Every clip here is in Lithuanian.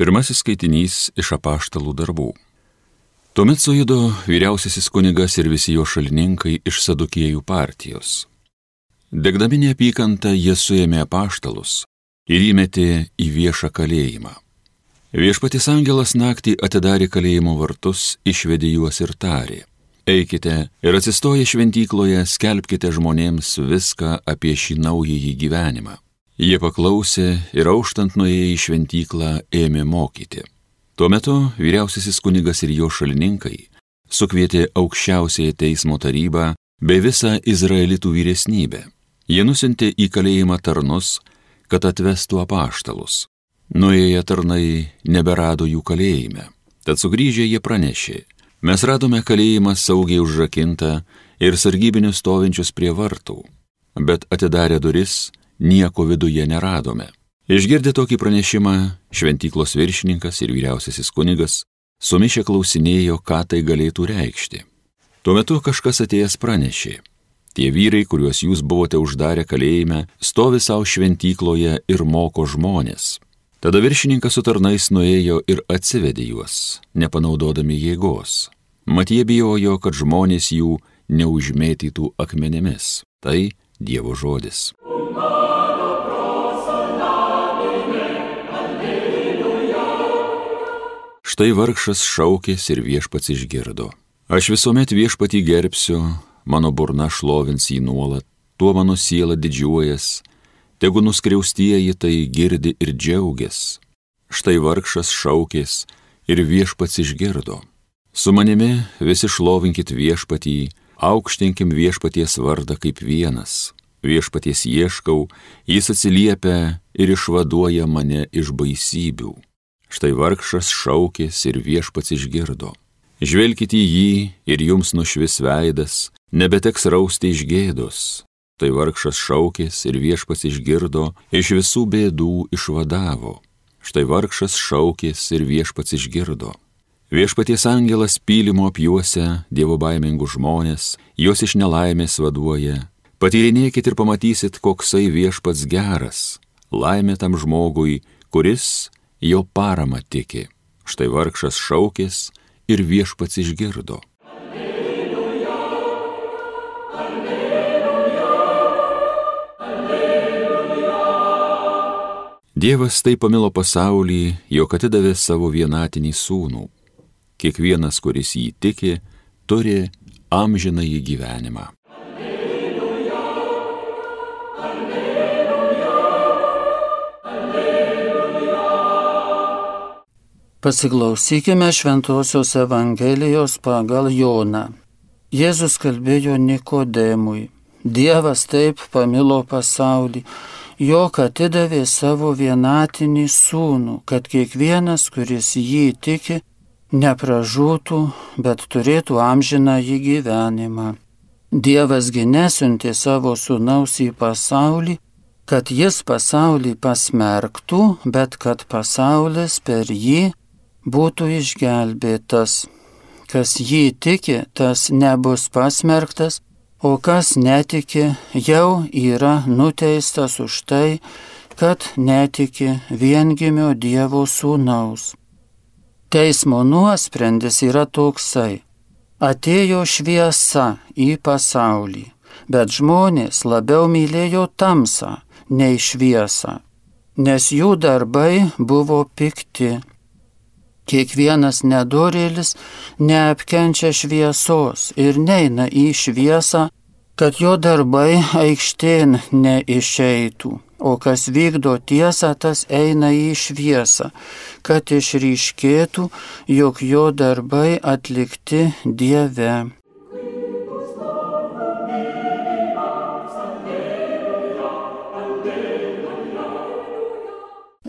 Pirmasis skaitinys iš apaštalų darbų. Tuomet sujudo vyriausiasis kunigas ir visi jo šalininkai iš sadukėjų partijos. Degdami neapykantą jie suėmė apaštalus ir įmetė į viešą kalėjimą. Viešpatis angelas naktį atidarė kalėjimo vartus, išvedė juos ir tarė. Eikite ir atsistoję šventykloje skelbkite žmonėms viską apie šį naująjį gyvenimą. Jie paklausė ir auštant nuėję į šventyklą ėmė mokyti. Tuo metu vyriausiasis kunigas ir jo šalininkai sukvietė aukščiausiąją teismo tarybą bei visą izraelitų vyresnybę. Jie nusintė į kalėjimą tarnus, kad atvestų apaštalus. Nuėję tarnai neberado jų kalėjime. Tad sugrįžę jie pranešė, mes radome kalėjimą saugiai užrakintą ir sargybinius stovinčius prie vartų, bet atidarę duris, nieko viduje neradome. Išgirdę tokį pranešimą, šventyklos viršininkas ir vyriausiasis kunigas sumišę klausinėjo, ką tai galėtų reikšti. Tuo metu kažkas atėjęs pranešė. Tie vyrai, kuriuos jūs buvote uždarę kalėjime, stovi savo šventykloje ir moko žmonės. Tada viršininkas su tarnais nuėjo ir atsivedė juos, nepanaudodami jėgos. Mat jie bijojo, kad žmonės jų neužmėtytų akmenėmis. Tai Dievo žodis. Štai vargšas šaukės ir viešpats išgirdo. Aš visuomet viešpatį gerbsiu, mano burna šlovins jį nuolat, tuo mano siela didžiuojas, tegu nuskriaustieji tai girdi ir džiaugias. Štai vargšas šaukės ir viešpats išgirdo. Su manimi visi šlovinkit viešpatį, aukštinkim viešpaties vardą kaip vienas. Viešpaties ieškau, jis atsiliepia ir išvaduoja mane iš baisybių. Štai vargšas šaukės ir viešpats išgirdo. Žvelkite į jį ir jums nušvis veidas, nebeteks rausti iš gėdos. Tai vargšas šaukės ir viešpats išgirdo, iš visų bėdų išvadavo. Štai vargšas šaukės ir viešpats išgirdo. Viešpaties angelas pylimo apjuose dievo baimingų žmonės, juos iš nelaimės vaduoja. Patyrinėkit ir pamatysit, koksai viešpats geras. Laimė tam žmogui, kuris jo parama tiki. Štai vargšas šaukės ir viešpats išgirdo. Alleluja, alleluja, alleluja. Dievas taip pamilo pasaulį, jog atidavė savo vienatinį sūnų. Kiekvienas, kuris jį tiki, turi amžinąjį gyvenimą. Pasiklausykime Šventojios Evangelijos pagal Joną. Jėzus kalbėjo Nikodemui. Dievas taip pamilo pasaulį, jog atidavė savo vienatinį sūnų, kad kiekvienas, kuris jį tiki, nepražūtų, bet turėtų amžiną jį gyvenimą. Dievasgi nesiuntė savo sūnaus į pasaulį, kad jis pasaulį pasmerktų, bet kad pasaulis per jį būtų išgelbėtas. Kas jį tiki, tas nebus pasmerktas, o kas netiki, jau yra nuteistas už tai, kad netiki viengimio Dievo sūnaus. Teismo nuosprendis yra toksai. Atėjo šviesa į pasaulį, bet žmonės labiau mylėjo tamsą nei šviesą, nes jų darbai buvo pikti Kiekvienas nedorėlis neapkenčia šviesos ir neina į šviesą, kad jo darbai aikštėn neišeitų. O kas vykdo tiesą, tas eina į šviesą, kad išryškėtų, jog jo darbai atlikti Dieve.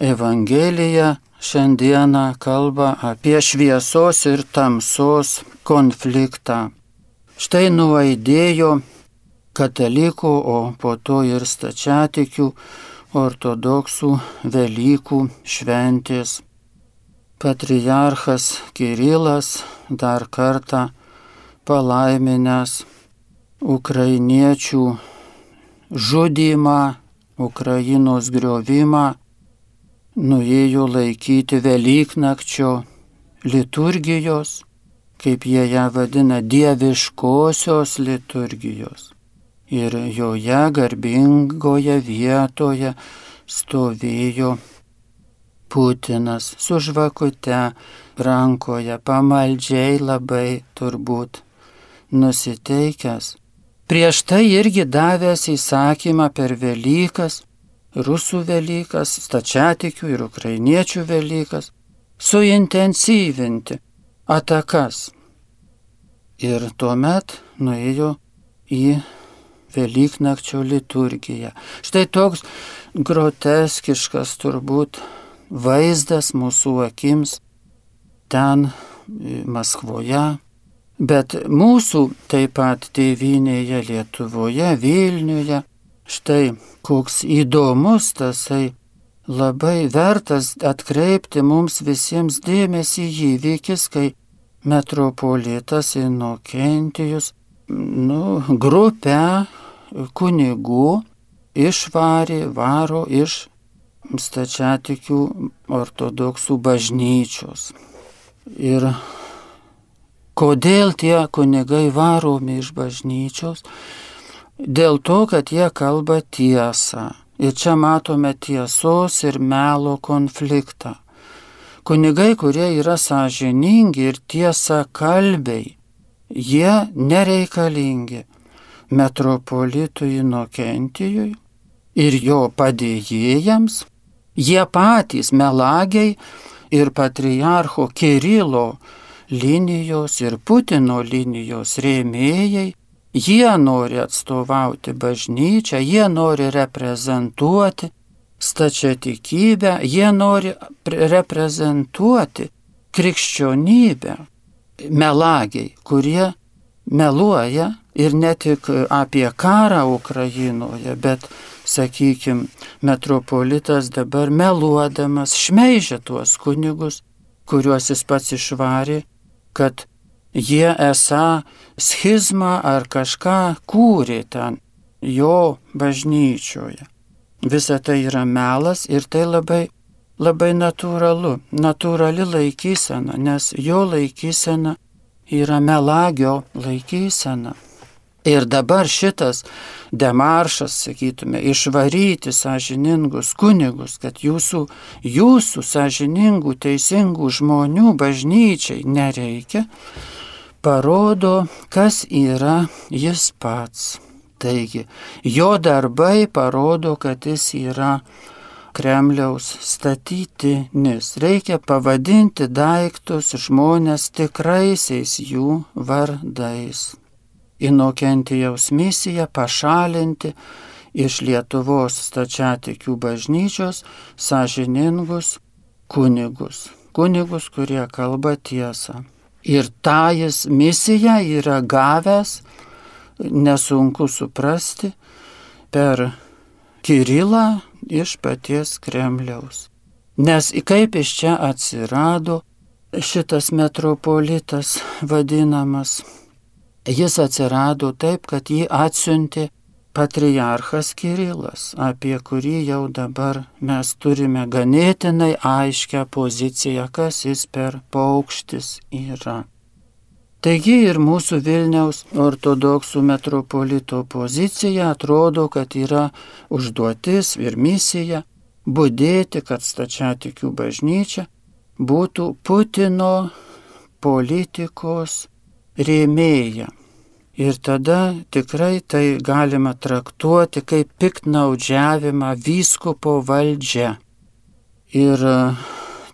Evangelija šiandieną kalba apie šviesos ir tamsos konfliktą. Štai nuaidėjo katalikų, o po to ir stačiatikių ortodoksų Velykų šventės. Patriarchas Kirilas dar kartą palaiminęs ukrainiečių žudymą, Ukrainos griovimą, nuėjo laikyti Velyknakčio liturgijos, kaip jie ją vadina, dieviškosios liturgijos. Ir joje garbingoje vietoje stovėjo Putinas su žvakute rankoje, pamaldžiai labai turbūt nusiteikęs. Prieš tai irgi davęs įsakymą per Velykas, rusų Velykas, stačiatikių ir ukrainiečių Velykas, suintensyvinti atakas. Ir tuomet nuėjo į Velyknakčio liturgiją. Štai toks groteskiškas turbūt vaizdas mūsų akims ten Maskvoje, bet mūsų taip pat tėvinėje Lietuvoje, Vilniuje, štai koks įdomus tasai labai vertas atkreipti mums visiems dėmesį įvykis, kai metropolitas Inokentijus, nu, grupę kunigų išvarė, varo iš stačiatikių ortodoksų bažnyčios. Ir kodėl tie kunigai varomi iš bažnyčios? Dėl to, kad jie kalba tiesą. Ir čia matome tiesos ir melo konfliktą. Kunigai, kurie yra sąžiningi ir tiesa kalbiai, jie nereikalingi metropolitui Inokentijui ir jo padėjėjams, Jie patys melagiai ir patriarcho Kirilo linijos ir Putino linijos rėmėjai, jie nori atstovauti bažnyčią, jie nori reprezentuoti stačiatikybę, jie nori reprezentuoti krikščionybę. Melagiai, kurie meluoja ir ne tik apie karą Ukrainoje, bet sakykime, metropolitas dabar meluodamas šmeižia tuos kunigus, kuriuos jis pats išvarė, kad jie esą schizmą ar kažką kūrė ten jo bažnyčioje. Visa tai yra melas ir tai labai, labai natūralu, natūrali laikysena, nes jo laikysena yra melagio laikysena. Ir dabar šitas demaršas, sakytume, išvaryti sąžiningus kunigus, kad jūsų, jūsų sąžiningų, teisingų žmonių bažnyčiai nereikia, parodo, kas yra jis pats. Taigi, jo darbai parodo, kad jis yra Kremliaus statytinis. Reikia pavadinti daiktus žmonės tikraisiais jų vardais. Inokentijaus misija pašalinti iš Lietuvos stačiatikių bažnyčios sąžiningus kunigus. Kunigus, kurie kalba tiesą. Ir tą jis misiją yra gavęs, nesunku suprasti, per Kirilą iš paties Kremliaus. Nes kaip iš čia atsirado šitas metropolitas vadinamas Jis atsirado taip, kad jį atsiuntė patriarchas Kirilas, apie kurį jau dabar mes turime ganėtinai aiškę poziciją, kas jis per paukštis yra. Taigi ir mūsų Vilniaus ortodoksų metropolito pozicija atrodo, kad yra užduotis ir misija būdėti, kad stačiatikių bažnyčia būtų Putino politikos rėmėja. Ir tada tikrai tai galima traktuoti kaip piktnaudžiavimą vyskupo valdžia. Ir e,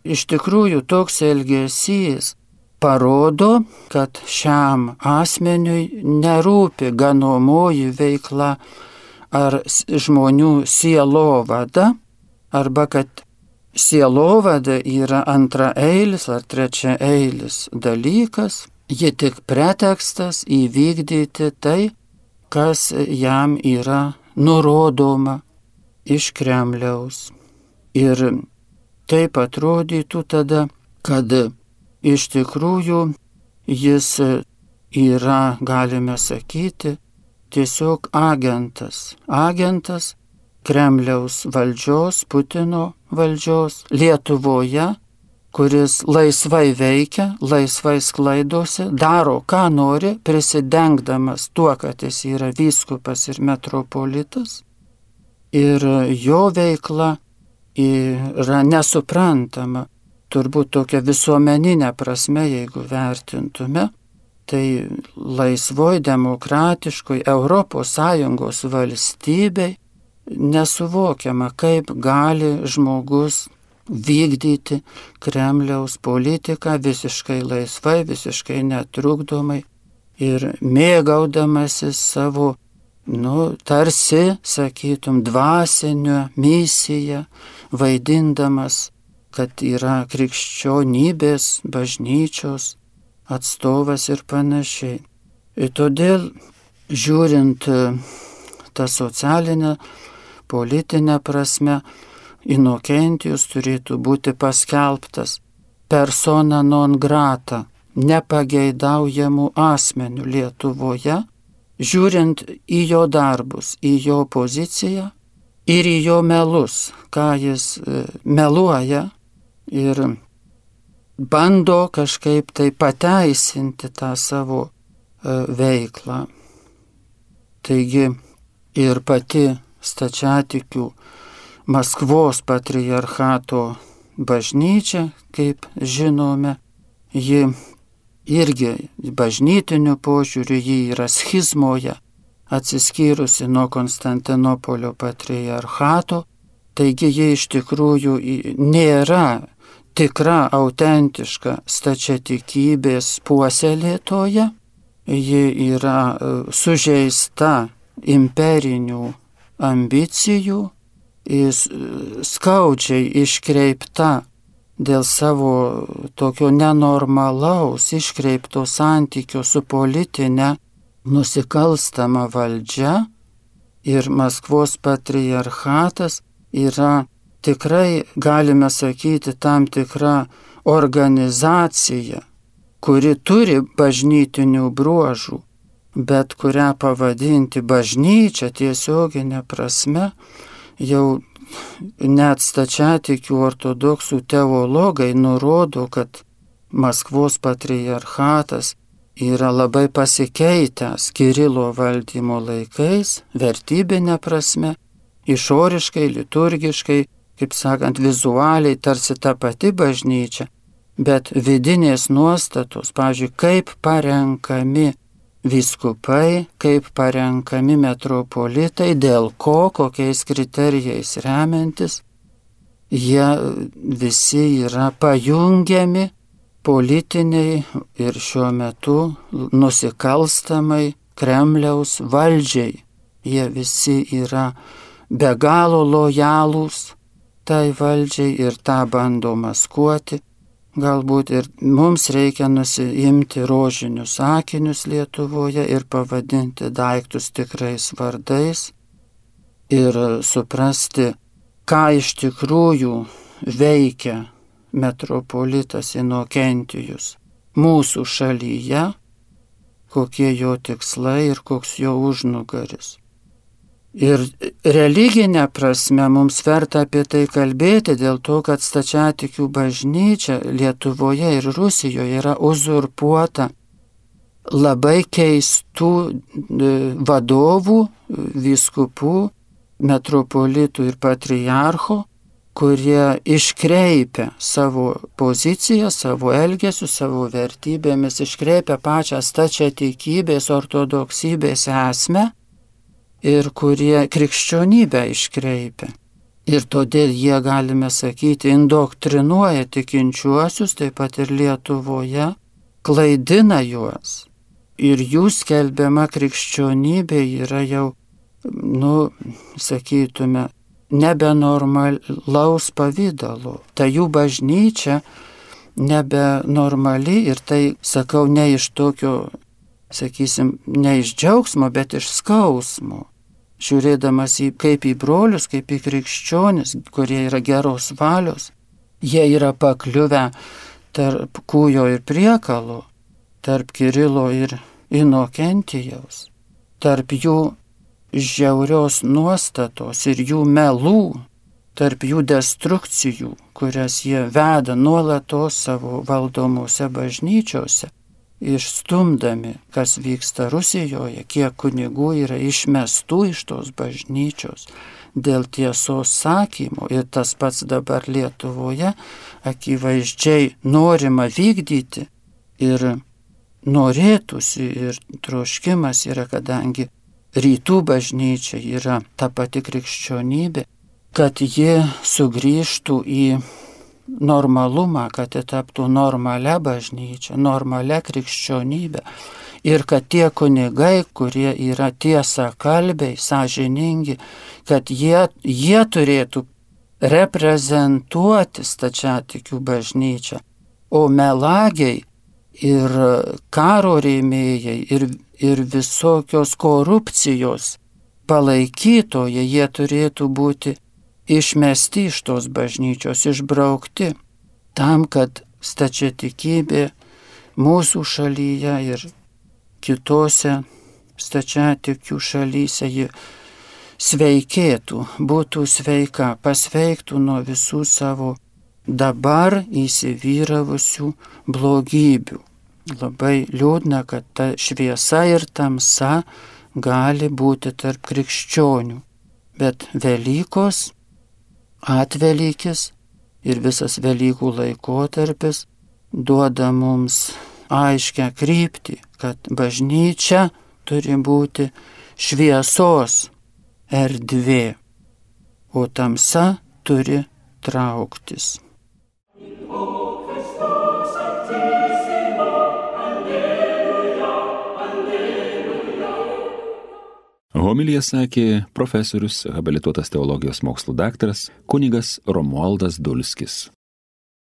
iš tikrųjų toks elgesys parodo, kad šiam asmeniui nerūpi ganomoji veikla ar žmonių sielovada, arba kad sielovada yra antra eilis ar trečia eilis dalykas, ji tik pretekstas įvykdyti tai, kas jam yra nurodoma iš Kremliaus. Ir taip atrodytų tada, kad iš tikrųjų jis yra, galime sakyti, tiesiog agentas. Agentas Kremliaus valdžios, Putino valdžios Lietuvoje, kuris laisvai veikia, laisvai sklaidosi, daro, ką nori, prisidengdamas tuo, kad jis yra vyskupas ir metropolitas. Ir jo veikla yra nesuprantama, turbūt tokia visuomeninė prasme, jeigu vertintume, tai laisvoj demokratiškoj ES valstybei nesuvokiama, kaip gali žmogus vykdyti Kremliaus politiką visiškai laisvai, visiškai netrukdomai ir mėgaudamasis savo, nu, tarsi, sakytum, dvasinio misiją, vaidindamas, kad yra krikščionybės, bažnyčios atstovas ir panašiai. Ir todėl, žiūrint tą socialinę, politinę prasme, Inokentijus turėtų būti paskelbtas persona non grata, nepageidaujamų asmenių Lietuvoje, žiūrint į jo darbus, į jo poziciją ir į jo melus, ką jis e, meluoja ir bando kažkaip tai pateisinti tą savo e, veiklą. Taigi ir pati stačiatikių Maskvos patriarchato bažnyčia, kaip žinome, ji irgi bažnytiniu požiūriu ji yra schizmoje, atsiskyrusi nuo Konstantinopolio patriarchato, taigi ji iš tikrųjų nėra tikra, autentiška stačiatikybės puoselėtoja, ji yra e, sužeista imperinių ambicijų, skaudžiai iškreipta dėl savo tokio nenormalaus, iškreipto santykio su politinė nusikalstama valdžia ir Maskvos patriarchatas yra tikrai, galime sakyti, tam tikra organizacija, kuri turi bažnytinių bruožų, bet kurią pavadinti bažnyčia tiesioginė prasme jau net stačiatikių ortodoksų teologai nurodo, kad Maskvos patriarchatas yra labai pasikeitęs Kirilo valdymo laikais, vertybinė prasme, išoriškai, liturgiškai, kaip sakant, vizualiai tarsi ta pati bažnyčia, bet vidinės nuostatos, pavyzdžiui, kaip parenkami Vyskupai, kaip parenkami metropolitai, dėl ko, kokiais kriterijais remiantis, jie visi yra pajungiami politiniai ir šiuo metu nusikalstamai Kremliaus valdžiai. Jie visi yra be galo lojalūs tai valdžiai ir tą bando maskuoti Galbūt ir mums reikia nusiimti rožinius sakinius Lietuvoje ir pavadinti daiktus tikrais vardais ir suprasti, ką iš tikrųjų veikia metropolitas Inokentijus mūsų šalyje, kokie jo tikslai ir koks jo užnugaris. Ir religinė prasme mums verta apie tai kalbėti dėl to, kad stačiatikių bažnyčia Lietuvoje ir Rusijoje yra uzurpuota labai keistų e, vadovų, vyskupų, metropolitų ir patriarcho, kurie iškreipia savo poziciją, savo elgesių, savo vertybėmis, iškreipia pačią stačiatikybės, ortodoksybės esmę ir kurie krikščionybę iškreipia. Ir todėl jie, galime sakyti, indoktrinuoja tikinčiuosius, taip pat ir Lietuvoje, klaidina juos. Ir jų skelbiama krikščionybė yra jau, nu, sakytume, nebenormalaus pavydalo. Ta jų bažnyčia nebenormali ir tai sakau ne iš tokio sakysim, ne iš džiaugsmo, bet iš skausmo. Žiūrėdamas į, kaip į brolius, kaip į krikščionis, kurie yra geros valios, jie yra pakliuvę tarp kūjo ir priekalo, tarp Kirilo ir Inokentijaus, tarp jų žiaurios nuostatos ir jų melų, tarp jų destrukcijų, kurias jie veda nuolatos savo valdomose bažnyčiose, išstumdami, kas vyksta Rusijoje, kiek kunigų yra išmestų iš tos bažnyčios. Dėl tiesos sakymo ir tas pats dabar Lietuvoje akivaizdžiai norima vykdyti ir norėtųsi ir troškimas yra, kadangi rytų bažnyčia yra ta pati krikščionybė, kad ji sugrįžtų į normalumą, kad ji taptų normalia bažnyčia, normalia krikščionybė. Ir kad tie kunigai, kurie yra tiesa kalbiai, sąžiningi, kad jie, jie turėtų reprezentuoti stačiatikių bažnyčią, o melagiai ir karo rėmėjai ir, ir visokios korupcijos palaikytojai, jie turėtų būti išmesti iš tos bažnyčios, išbraukti, tam, kad stačiatikybė mūsų šalyje ir kitose stačiatikių šalyse ji sveikėtų, būtų sveika, pasveiktų nuo visų savo dabar įsivyravusių blogybių. Labai liūdna, kad ta šviesa ir tamsa gali būti tarp krikščionių, bet Velykos, atvelykis ir visas Velykų laikotarpis duoda mums aiškę kryptį, kad bažnyčia turi būti šviesos erdvė, o tamsa turi trauktis. Homilija sakė profesorius, habilituotas teologijos mokslų daktaras kunigas Romualdas Dulskis.